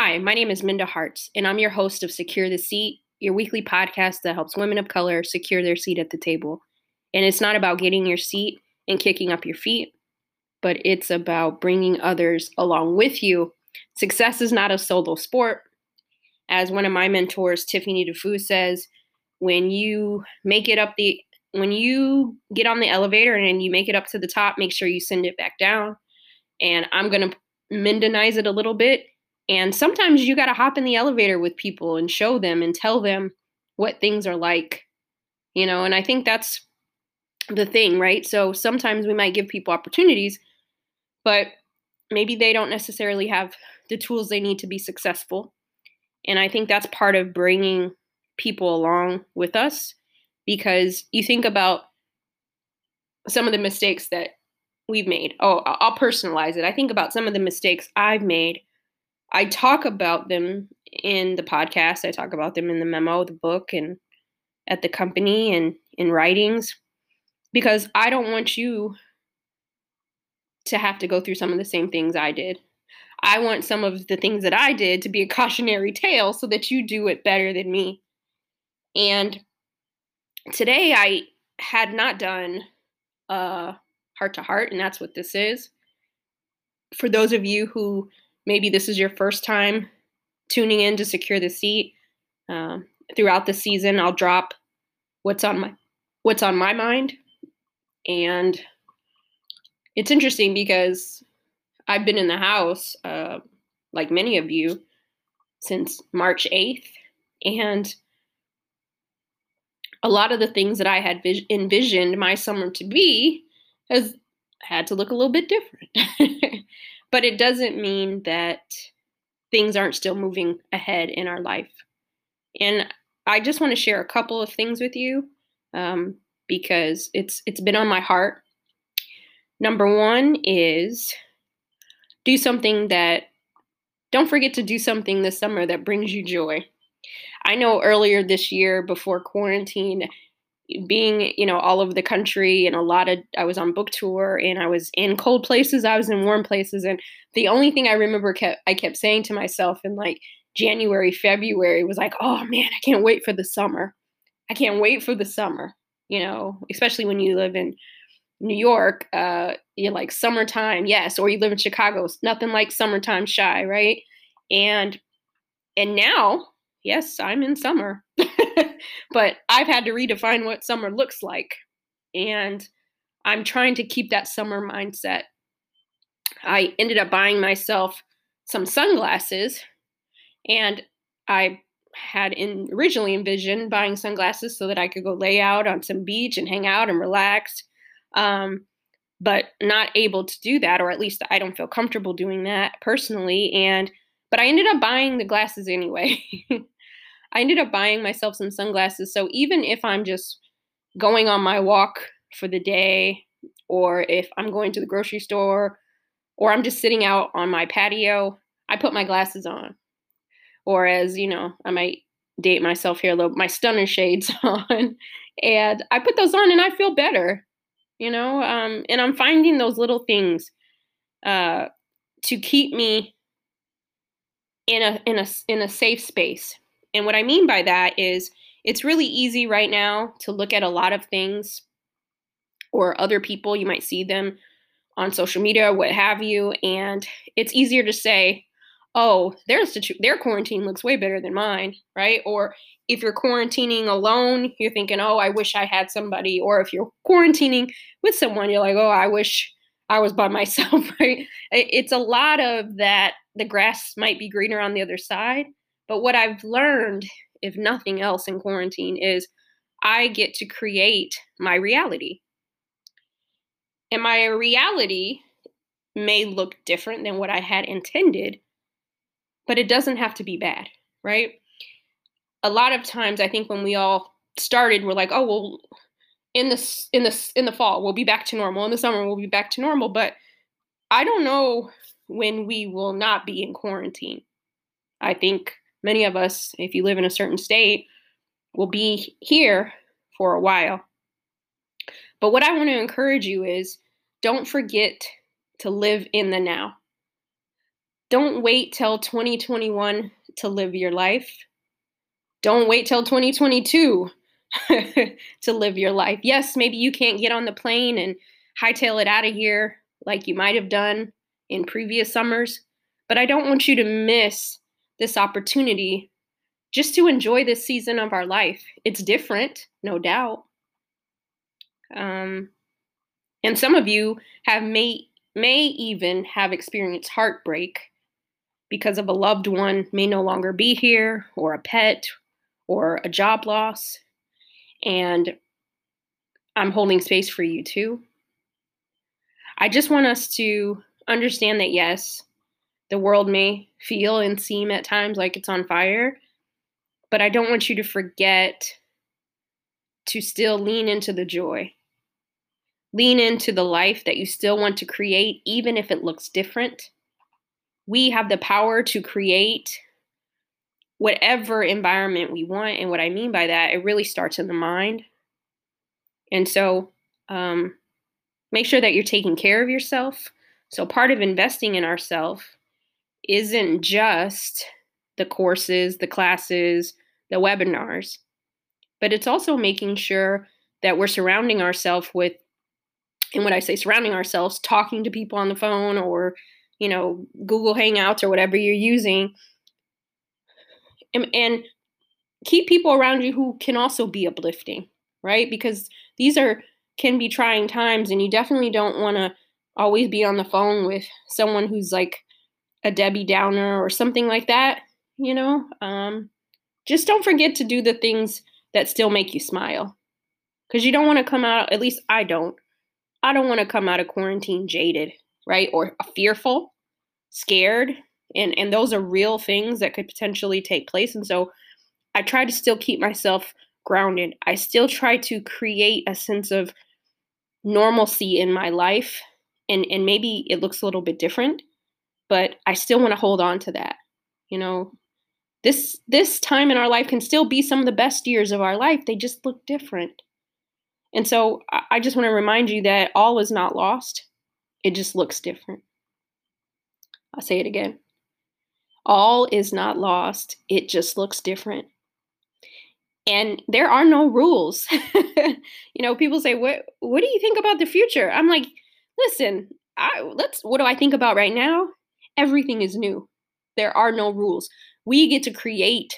Hi, my name is Minda Harts, and I'm your host of Secure the Seat, your weekly podcast that helps women of color secure their seat at the table. And it's not about getting your seat and kicking up your feet, but it's about bringing others along with you. Success is not a solo sport. As one of my mentors, Tiffany Dufu, says, when you make it up the when you get on the elevator and you make it up to the top, make sure you send it back down. And I'm going to Mindanize it a little bit and sometimes you got to hop in the elevator with people and show them and tell them what things are like, you know, and I think that's the thing, right? So sometimes we might give people opportunities, but maybe they don't necessarily have the tools they need to be successful. And I think that's part of bringing people along with us because you think about some of the mistakes that we've made. Oh, I'll personalize it. I think about some of the mistakes I've made I talk about them in the podcast. I talk about them in the memo, the book, and at the company and in writings because I don't want you to have to go through some of the same things I did. I want some of the things that I did to be a cautionary tale so that you do it better than me. And today I had not done uh heart to heart, and that's what this is. For those of you who maybe this is your first time tuning in to secure the seat. Uh, throughout the season, I'll drop what's on my what's on my mind, and it's interesting because I've been in the house, uh, like many of you, since March eighth, and a lot of the things that I had vis- envisioned my summer to be has had to look a little bit different. But it doesn't mean that things aren't still moving ahead in our life. And I just want to share a couple of things with you um, because it's it's been on my heart. Number one is do something that don't forget to do something this summer that brings you joy. I know earlier this year before quarantine, being you know all over the country and a lot of i was on book tour and i was in cold places i was in warm places. And the only thing i remember kept i kept saying to myself in like january february was like oh man i can't wait for the summer. I can't wait for the summer. You know especially when you live in new york uh you're like summertime yes or you live in chicago nothing like summertime shy right? And and now yes i'm in summer but I've had to redefine what summer looks like. And I'm trying to keep that summer mindset. I ended up buying myself some sunglasses and I had in, originally envisioned buying sunglasses so that I could go lay out on some beach and hang out and relax. Um, but not able to do that, or at least I don't feel comfortable doing that personally. And but I ended up buying the glasses anyway. I ended up buying myself some sunglasses. So even if I'm just going on my walk for the day, or if I'm going to the grocery store, or I'm just sitting out on my patio, I put my glasses on. Or as you know, I might date myself here a little, my stunner shades on, and I put those on and I feel better, you know. Um, and I'm finding those little things uh, to keep me in a in a in a safe space and what I mean by that is it's really easy right now to look at a lot of things or other people. You might see them on social media, what have you, and it's easier to say, "Oh, their situ- their quarantine looks way better than mine," right? Or if you're quarantining alone, you're thinking, "Oh, I wish I had somebody." Or if you're quarantining with someone, you're like, "Oh, I wish I was by myself," right? It's a lot of that. The grass might be greener on the other side, but what I've learned, if nothing else in quarantine, is I get to create my reality. And my reality may look different than what I had intended, but it doesn't have to be bad, right? A lot of times I think when we all started we're like, "Oh, well in the in the in the fall we'll be back to normal. In the summer we'll be back to normal." But I don't know when we will not be in quarantine. I think many of us, if you live in a certain state, will be here for a while. But what I want to encourage you is don't forget to live in the now. don't wait till 2021 to live your life. Don't wait till 2022 to live your life. Yes, maybe you can't get on the plane and hightail it out of here like you might have done in previous summers, but I don't want you to miss this opportunity just to enjoy this season of our life. It's different, no doubt. Um, and some of you have may may even have experienced heartbreak because of a loved one may no longer be here or a pet or a job loss and I'm holding space for you too. I just want us to understand that yes, the world may feel and seem at times like it's on fire, but I don't want you to forget to still lean into the joy. Lean into the life that you still want to create, even if it looks different. We have the power to create whatever environment we want. And what I mean by that, it really starts in the mind. And so um, make sure that you're taking care of yourself. So part of investing in ourselves isn't just the courses, the classes, the webinars, but it's also making sure that we're surrounding ourselves with, and when I say surrounding ourselves, talking to people on the phone or, you know, Google Hangouts or whatever you're using and, and keep people around you who can also be uplifting, right? Because these are can be trying times and you definitely don't want to always be on the phone with someone who's like a Debbie Downer or something like that, you know? Um, just don't forget to do the things that still make you smile. Because you don't want to come out, at least I don't. I don't want to come out of quarantine jaded, right? Or fearful, scared, and and those are real things that could potentially take place and so i try to still keep myself grounded i still try to create a sense of normalcy in my life and and maybe it looks a little bit different but i still want to hold on to that you know this this time in our life can still be some of the best years of our life they just look different and so i just want to remind you that all is not lost it just looks different i'll say it again all is not lost, it just looks different. And there are no rules. you know, people say, "What what do you think about the future?" I'm like, "Listen, I let's what do I think about right now? Everything is new. There are no rules. We get to create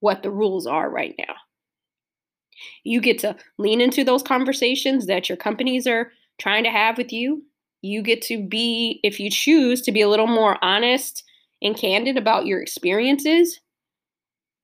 what the rules are right now. You get to lean into those conversations that your companies are trying to have with you. You get to be, if you choose, to be a little more honest and candid about your experiences,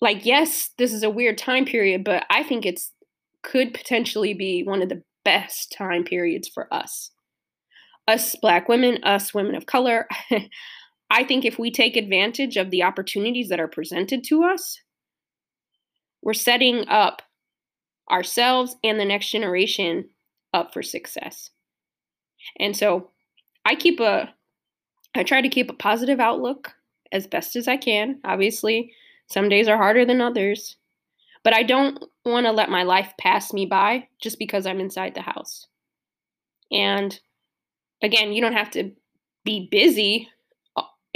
like yes, this is a weird time period, but I think it's could potentially be one of the best time periods for us. Us black women, us women of color. I think if we take advantage of the opportunities that are presented to us, we're setting up ourselves and the next generation up for success. And so I keep a I try to keep a positive outlook as best as I can. Obviously, some days are harder than others, but I don't want to let my life pass me by just because I'm inside the house. And again, you don't have to be busy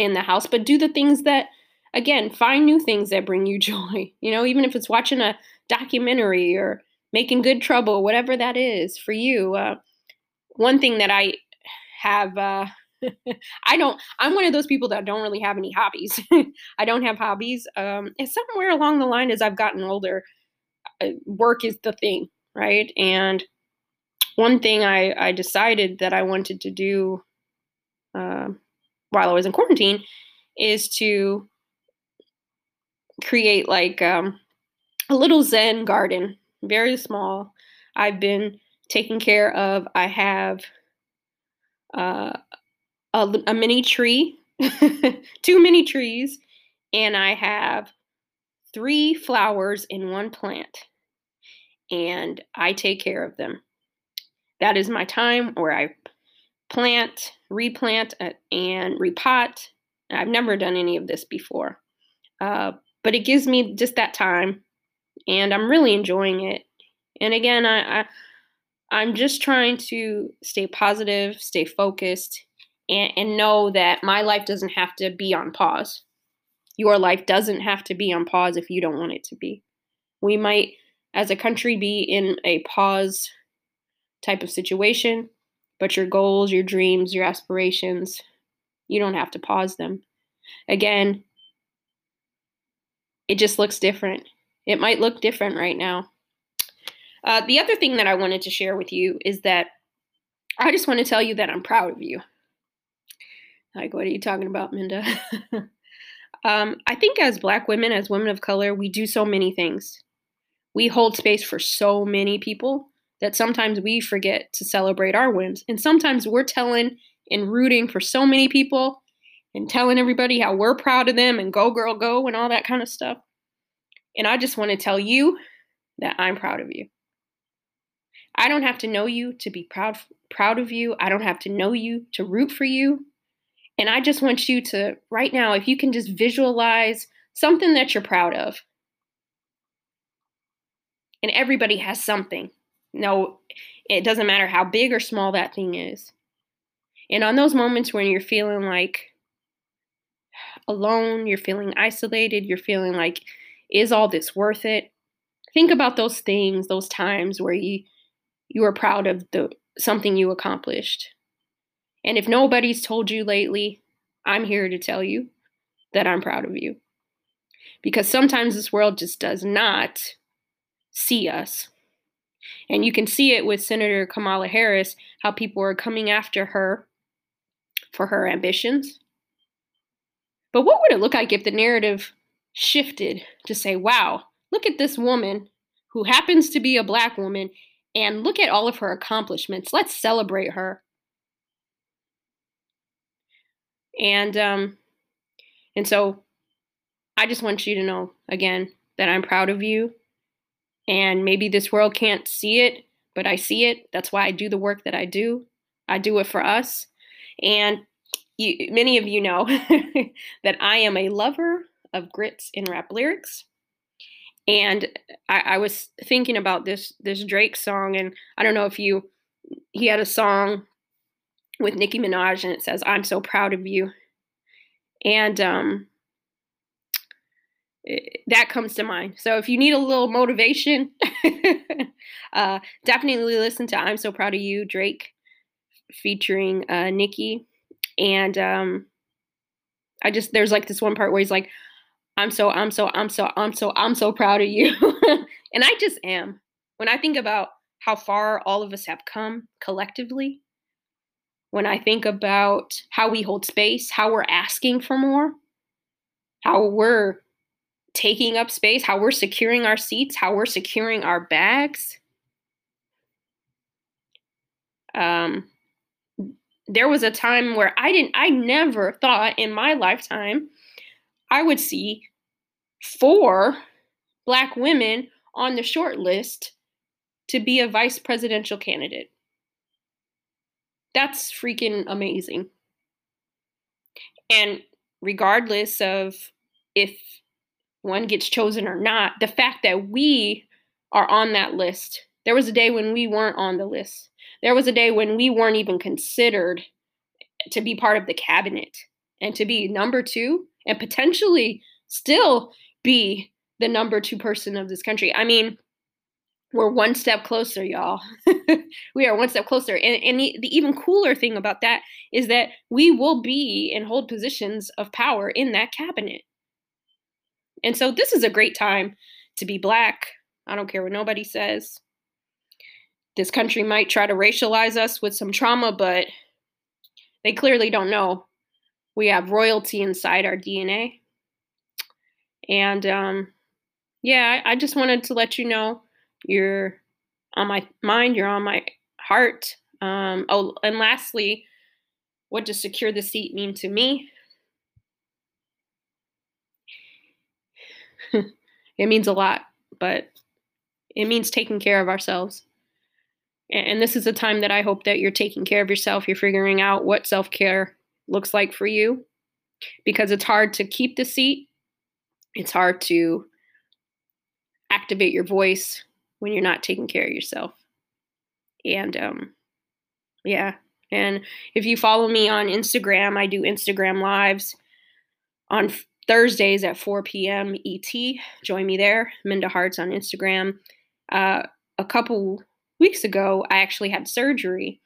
in the house, but do the things that, again, find new things that bring you joy. You know, even if it's watching a documentary or making good trouble, whatever that is for you. Uh, one thing that I have uh, I don't. I'm one of those people that don't really have any hobbies. I don't have hobbies. Um, and somewhere along the line, as I've gotten older, uh, work is the thing, right? And one thing I I decided that I wanted to do uh, while I was in quarantine is to create like um, a little Zen garden, very small. I've been taking care of. I have uh, a, a mini tree, two mini trees, and I have three flowers in one plant. And I take care of them. That is my time where I plant, replant, uh, and repot. I've never done any of this before. Uh, but it gives me just that time, and I'm really enjoying it. And again, I, I I'm just trying to stay positive, stay focused, and, and know that my life doesn't have to be on pause. Your life doesn't have to be on pause if you don't want it to be. We might, as a country, be in a pause type of situation, but your goals, your dreams, your aspirations, you don't have to pause them. Again, it just looks different. It might look different right now. Uh, the other thing that I wanted to share with you is that I just want to tell you that I'm proud of you. Like, what are you talking about, Minda? um, I think as Black women, as women of color, we do so many things. We hold space for so many people that sometimes we forget to celebrate our wins. And sometimes we're telling and rooting for so many people and telling everybody how we're proud of them and go, girl, go, and all that kind of stuff. And I just want to tell you that I'm proud of you. I don't have to know you to be proud proud of you. I don't have to know you to root for you. And I just want you to, right now, if you can just visualize something that you're proud of. And everybody has something. No, it doesn't matter how big or small that thing is. And on those moments when you're feeling like alone, you're feeling isolated, you're feeling like, is all this worth it? Think about those things, those times where you you are proud of the something you accomplished. And if nobody's told you lately, I'm here to tell you that I'm proud of you. Because sometimes this world just does not see us. And you can see it with Senator Kamala Harris, how people are coming after her for her ambitions. But what would it look like if the narrative shifted to say, wow, look at this woman who happens to be a black woman and look at all of her accomplishments. Let's celebrate her. And um, and so I just want you to know again that I'm proud of you. And maybe this world can't see it, but I see it. That's why I do the work that I do. I do it for us. And you, many of you know that I am a lover of grits and rap lyrics. And I, I was thinking about this this Drake song, and I don't know if you he had a song with Nicki Minaj, and it says "I'm so proud of you," and um, that comes to mind. So if you need a little motivation, uh, definitely listen to "I'm So Proud of You" Drake featuring uh, Nicki, and um, I just there's like this one part where he's like, I'm so, I'm so, I'm so, I'm so, I'm so proud of you. and I just am. When I think about how far all of us have come collectively, when I think about how we hold space, how we're asking for more, how we're taking up space, how we're securing our seats, how we're securing our bags. Um, there was a time where I didn't, I never thought in my lifetime I would see four black women on the short list to be a vice presidential candidate. That's freaking amazing. And regardless of if one gets chosen or not, the fact that we are on that list, there was a day when we weren't on the list. There was a day when we weren't even considered to be part of the cabinet and to be number two and potentially still be the number two person of this country. I mean, we're one step closer, y'all. we are one step closer. And, and the, the, even cooler thing about that is that we will be and hold positions of power in that cabinet. And so this is a great time to be black. I don't care what nobody says. This country might try to racialize us with some trauma, but they clearly don't know we have royalty inside our DNA. And um, yeah, I, I just wanted to let you know you're on my mind, you're on my heart. Um, oh, and lastly, what does secure the seat mean to me? it means a lot, but it means taking care of ourselves. And this is a time that I hope that you're taking care of yourself. You're figuring out what self care looks like for you because it's hard to keep the seat. It's hard to activate your voice when you're not taking care of yourself. And um, yeah, And if you follow me on Instagram, I do Instagram lives on Thursdays at 4 p.m. ET. Join me there, Minda Harts on Instagram. Uh, a couple weeks ago, I actually had surgery.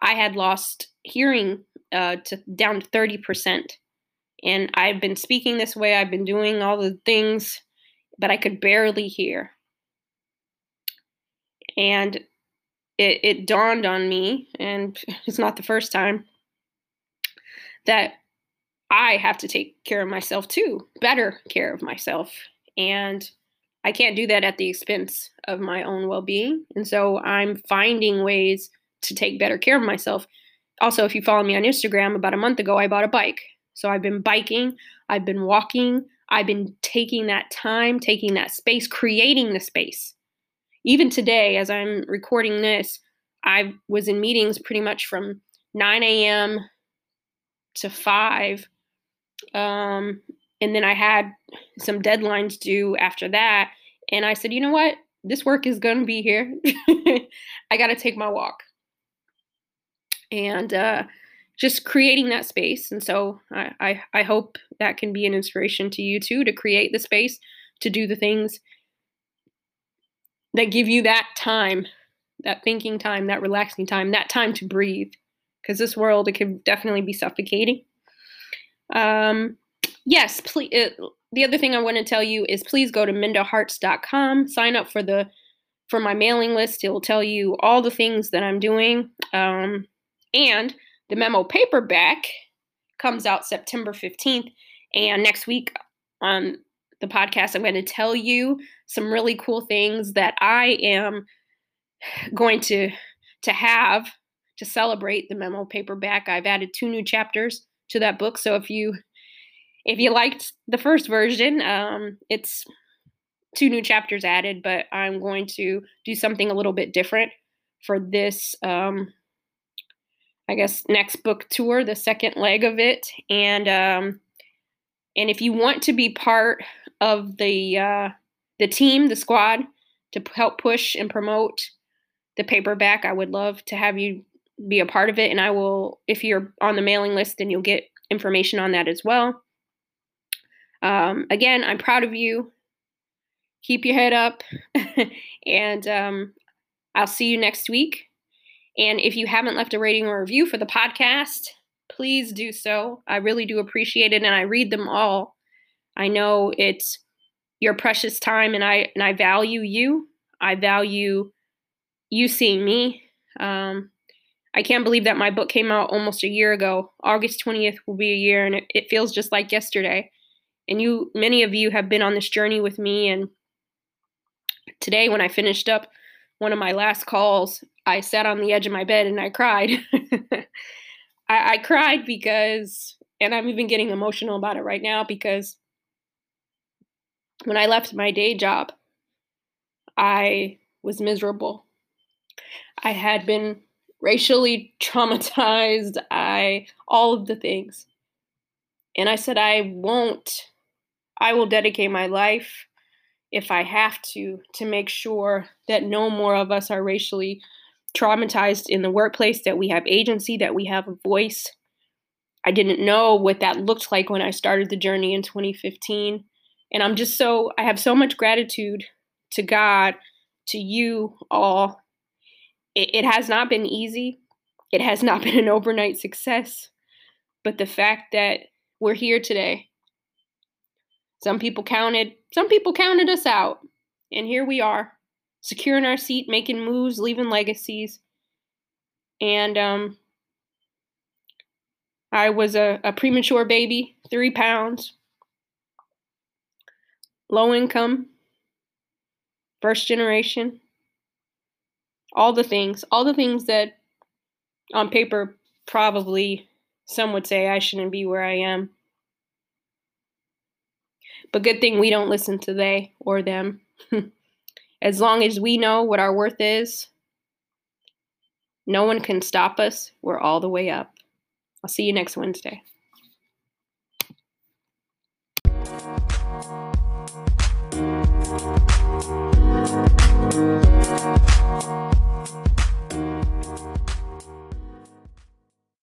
I had lost hearing uh, to down to 30%. And I've been speaking this way, I've been doing all the things, but I could barely hear. And it, it dawned on me, and it's not the first time, that I have to take care of myself too, better care of myself. And I can't do that at the expense of my own well being. And so I'm finding ways to take better care of myself. Also, if you follow me on Instagram, about a month ago, I bought a bike. So I've been biking, I've been walking, I've been taking that time, taking that space, creating the space. Even today, as I'm recording this, I was in meetings pretty much from 9 a.m. to 5 um, and then I had some deadlines due after that. And I said, you know what? This work is going to be here. I got to take my walk. And uh, just creating that space. And so I, I, I hope that can be an inspiration to you too to create the space to do the things that give you that time, that thinking time, that relaxing time, that time to breathe. Because this world, it can definitely be suffocating. Um, yes, please. Uh, the other thing I want to tell you is please go to mindaharts.com, sign up for the for my mailing list. It will tell you all the things that I'm doing. Um, and the memo paperback comes out September 15th. And next week on the podcast, I'm going to tell you some really cool things that I am going to to have to celebrate the memo paperback. I've added two new chapters to that book. So if you if you liked the first version, um, it's two new chapters added, but I'm going to do something a little bit different for this um, I guess next book tour, the second leg of it, and um, and if you want to be part of the uh, the team, the squad, to help push and promote the paperback, I would love to have you be a part of it. And I will, if you're on the mailing list, then you'll get information on that as well. Um, again, I'm proud of you. Keep your head up. and um, I'll see you next week. And if you haven't left a rating or review for the podcast, please do so. I really do appreciate it and I read them all. I know it's your precious time and I and I value you. I value you seeing me. Um, I can't believe that my book came out almost a year ago. August 20th will be a year, and it, feels just like yesterday. And you, many of you, have been on this journey with me. And today, when I finished up one of my last calls, I sat on the edge of my bed and I cried. I, I cried because, and I'm even getting emotional about it right now because when I left my day job, I was miserable. I had been racially traumatized, I all of the things. And I said I won't I will dedicate my life if I have to to make sure that no more of us are racially traumatized in the workplace, that we have agency, that we have a voice. I didn't know what that looked like when I started the journey in 2015. And I'm just so, I have so much gratitude to God, to you all, it, it has not been easy. It has not been an overnight success. But the fact that we're here today, some people counted, some people counted us out. And here we are, securing our seat, making moves, leaving legacies. And um, I was a, a premature baby, three pounds, low income, first generation all the things, all the things that on paper probably some would say I shouldn't be where I am. But good thing we don't listen to they or them. as long as we know what our worth is, no one can stop us. We're all the way up. I'll see you next Wednesday.